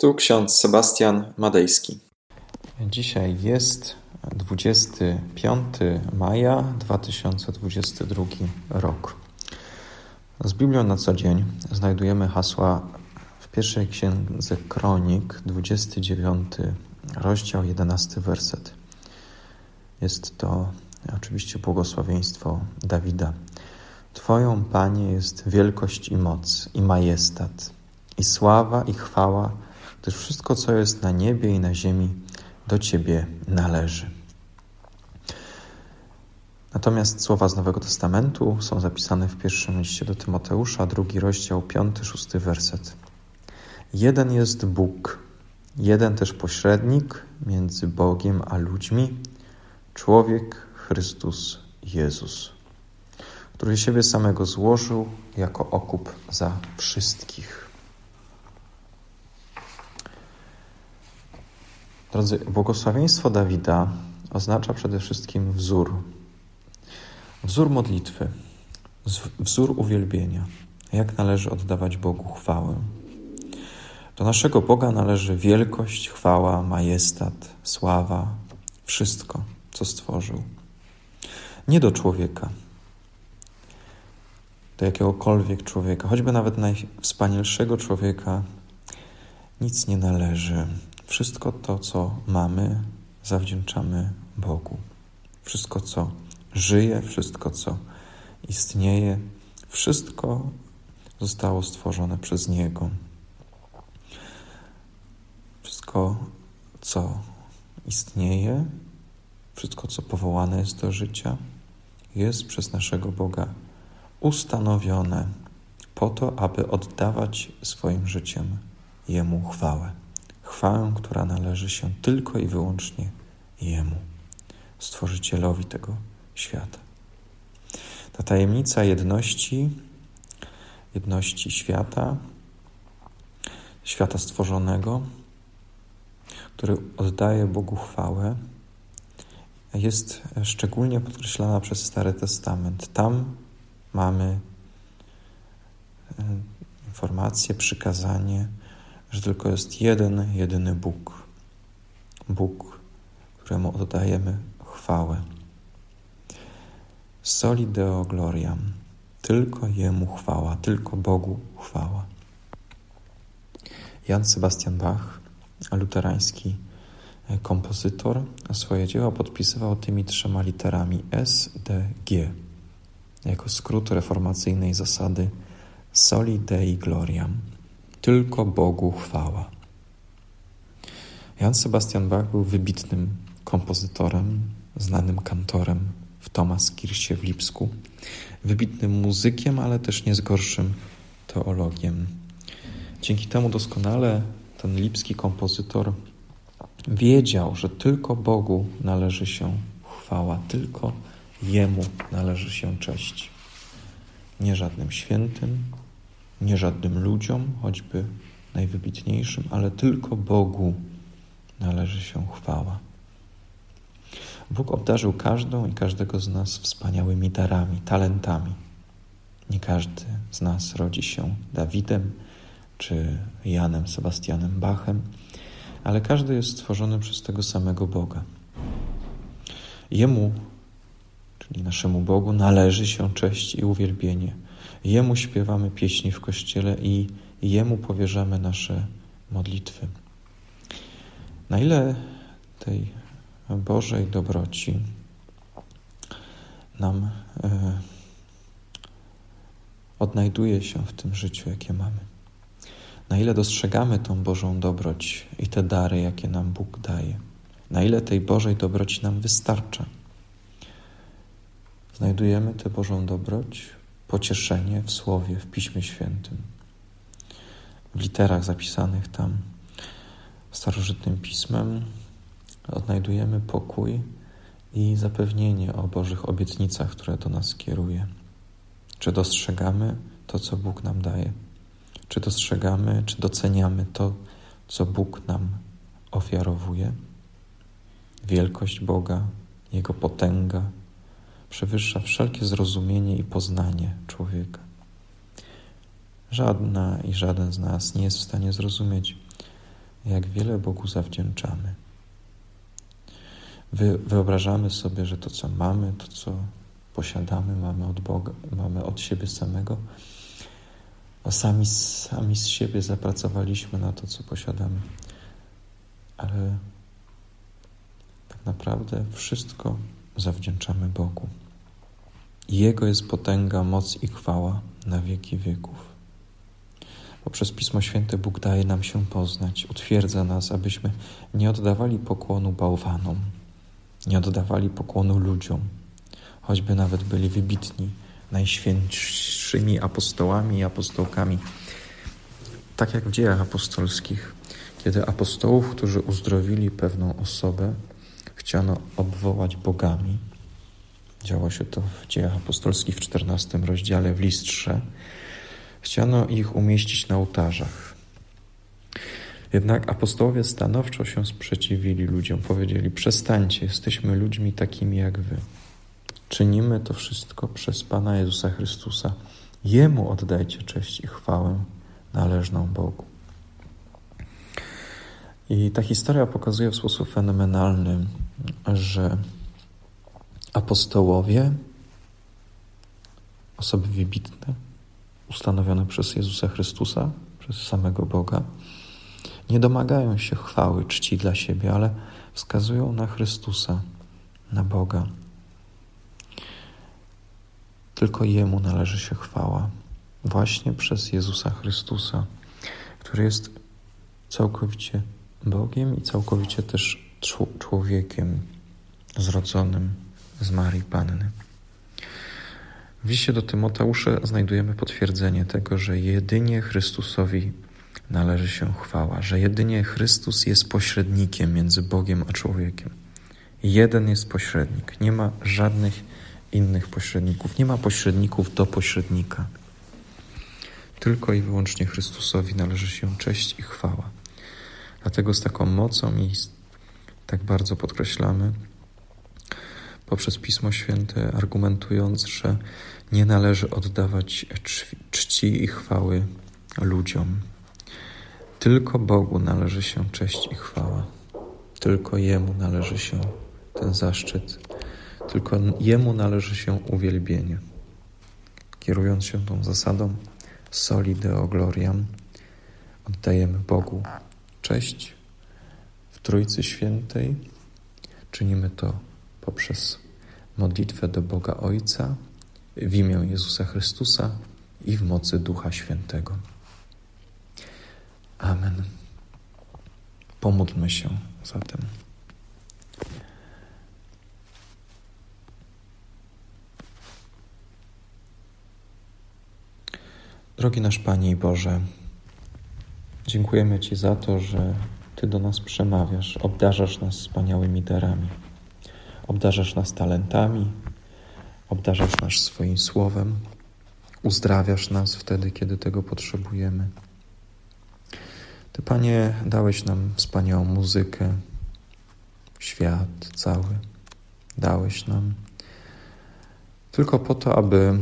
Tu ksiądz Sebastian Madejski. Dzisiaj jest 25 maja 2022 rok. Z Biblią na co dzień znajdujemy hasła w pierwszej księdze Kronik, 29 rozdział, 11 werset. Jest to oczywiście błogosławieństwo Dawida. Twoją, Panie, jest wielkość i moc, i majestat, i sława, i chwała, gdyż wszystko, co jest na niebie i na ziemi, do Ciebie należy. Natomiast słowa z Nowego Testamentu są zapisane w pierwszym liście do Tymoteusza, drugi rozdział, piąty, szósty werset. Jeden jest Bóg, jeden też pośrednik między Bogiem a ludźmi, człowiek Chrystus Jezus, który siebie samego złożył jako okup za wszystkich. Drodzy, błogosławieństwo Dawida oznacza przede wszystkim wzór. Wzór modlitwy, wzór uwielbienia, jak należy oddawać Bogu chwałę. Do naszego Boga należy wielkość, chwała, majestat, sława, wszystko, co stworzył. Nie do człowieka, do jakiegokolwiek człowieka, choćby nawet najwspanialszego człowieka, nic nie należy. Wszystko to, co mamy, zawdzięczamy Bogu. Wszystko, co żyje, wszystko, co istnieje, wszystko zostało stworzone przez Niego. Wszystko, co istnieje, wszystko, co powołane jest do życia, jest przez naszego Boga ustanowione po to, aby oddawać swoim życiem Jemu chwałę chwałę, która należy się tylko i wyłącznie Jemu, Stworzycielowi tego świata. Ta tajemnica jedności, jedności świata, świata stworzonego, który oddaje Bogu chwałę, jest szczególnie podkreślana przez Stary Testament. Tam mamy e, informację, przykazanie, że tylko jest jeden, jedyny Bóg. Bóg, któremu oddajemy chwałę. Soli Deo Gloriam. Tylko Jemu chwała, tylko Bogu chwała. Jan Sebastian Bach, luterański kompozytor, swoje dzieła podpisywał tymi trzema literami S, D, G jako skrót reformacyjnej zasady Soli Dei Gloriam tylko Bogu chwała. Jan Sebastian Bach był wybitnym kompozytorem, znanym kantorem w Thomaskirche w Lipsku, wybitnym muzykiem, ale też nie z gorszym teologiem. Dzięki temu doskonale ten lipski kompozytor wiedział, że tylko Bogu należy się chwała, tylko Jemu należy się cześć. Nie żadnym świętym, nie żadnym ludziom, choćby najwybitniejszym, ale tylko Bogu należy się chwała. Bóg obdarzył każdą i każdego z nas wspaniałymi darami, talentami. Nie każdy z nas rodzi się Dawidem czy Janem Sebastianem Bachem, ale każdy jest stworzony przez tego samego Boga. Jemu, czyli naszemu Bogu, należy się cześć i uwielbienie – Jemu śpiewamy pieśni w kościele i Jemu powierzamy nasze modlitwy. Na ile tej Bożej dobroci nam e, odnajduje się w tym życiu, jakie mamy. Na ile dostrzegamy tą Bożą dobroć i te dary, jakie nam Bóg daje. Na ile tej Bożej dobroci nam wystarcza. Znajdujemy tę Bożą dobroć pocieszenie w Słowie, w Piśmie Świętym, w literach zapisanych tam starożytnym pismem odnajdujemy pokój i zapewnienie o Bożych obietnicach, które do nas kieruje. Czy dostrzegamy to, co Bóg nam daje? Czy dostrzegamy, czy doceniamy to, co Bóg nam ofiarowuje? Wielkość Boga, Jego potęga, przewyższa wszelkie zrozumienie i poznanie człowieka. Żadna i żaden z nas nie jest w stanie zrozumieć jak wiele Bogu zawdzięczamy. Wy, wyobrażamy sobie, że to, co mamy, to, co posiadamy, mamy od Boga, mamy od siebie samego, a sami, sami z siebie zapracowaliśmy na to, co posiadamy. Ale tak naprawdę wszystko zawdzięczamy Bogu. Jego jest potęga, moc i chwała na wieki wieków. Poprzez Pismo Święte Bóg daje nam się poznać, utwierdza nas, abyśmy nie oddawali pokłonu bałwanom, nie oddawali pokłonu ludziom, choćby nawet byli wybitni, najświętszymi apostołami i apostołkami. Tak jak w dziejach apostolskich, kiedy apostołów, którzy uzdrowili pewną osobę, chciano obwołać bogami. Działo się to w dziejach apostolskich w XIV rozdziale w listrze. Chciano ich umieścić na ołtarzach. Jednak apostołowie stanowczo się sprzeciwili ludziom. Powiedzieli: Przestańcie, jesteśmy ludźmi takimi jak wy. Czynimy to wszystko przez Pana Jezusa Chrystusa. Jemu oddajcie cześć i chwałę należną Bogu. I ta historia pokazuje w sposób fenomenalny, że apostołowie, osoby wybitne, ustanowione przez Jezusa Chrystusa, przez samego Boga, nie domagają się chwały, czci dla siebie, ale wskazują na Chrystusa, na Boga. Tylko Jemu należy się chwała, właśnie przez Jezusa Chrystusa, który jest całkowicie Bogiem i całkowicie też człowiekiem zrodzonym z Marii Panny. W liście do Tymoteusza znajdujemy potwierdzenie tego, że jedynie Chrystusowi należy się chwała, że jedynie Chrystus jest pośrednikiem między Bogiem a człowiekiem. Jeden jest pośrednik, nie ma żadnych innych pośredników, nie ma pośredników do pośrednika. Tylko i wyłącznie Chrystusowi należy się cześć i chwała. Dlatego z taką mocą i tak bardzo podkreślamy poprzez Pismo Święte, argumentując, że nie należy oddawać czci i chwały ludziom. Tylko Bogu należy się cześć i chwała. Tylko Jemu należy się ten zaszczyt. Tylko Jemu należy się uwielbienie. Kierując się tą zasadą soli deo gloriam, oddajemy Bogu cześć Trójcy Świętej. Czynimy to poprzez modlitwę do Boga Ojca w imię Jezusa Chrystusa i w mocy Ducha Świętego. Amen. Pomódlmy się zatem. Drogi nasz Panie i Boże, dziękujemy Ci za to, że Ty do nas przemawiasz, obdarzasz nas wspaniałymi darami, obdarzasz nas talentami, obdarzasz nas swoim słowem, uzdrawiasz nas wtedy, kiedy tego potrzebujemy. Ty, Panie, dałeś nam wspaniałą muzykę, świat cały, dałeś nam tylko po to, aby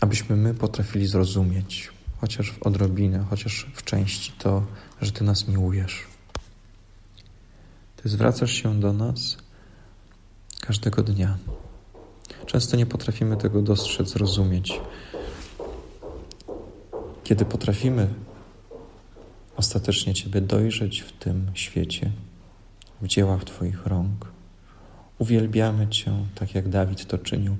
abyśmy my potrafili zrozumieć, chociaż w odrobinę, chociaż w części to, że Ty nas miłujesz. Ty zwracasz się do nas każdego dnia. Często nie potrafimy tego dostrzec, zrozumieć. Kiedy potrafimy ostatecznie Ciebie dojrzeć w tym świecie, w dziełach Twoich rąk, uwielbiamy Cię, tak jak Dawid to czynił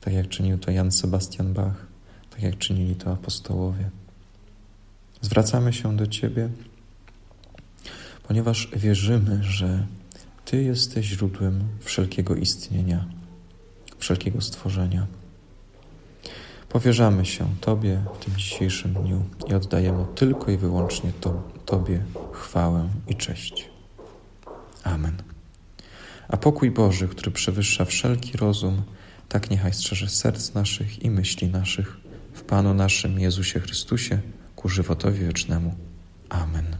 tak jak czynił to Jan Sebastian Bach, tak jak czynili to apostołowie. Zwracamy się do Ciebie, ponieważ wierzymy, że Ty jesteś źródłem wszelkiego istnienia, wszelkiego stworzenia. Powierzamy się Tobie w tym dzisiejszym dniu i oddajemy tylko i wyłącznie to, Tobie chwałę i cześć. Amen. A pokój Boży, który przewyższa wszelki rozum, tak niechaj strzeże serc naszych i myśli naszych w Panu naszym Jezusie Chrystusie ku żywotowi wiecznemu. Amen.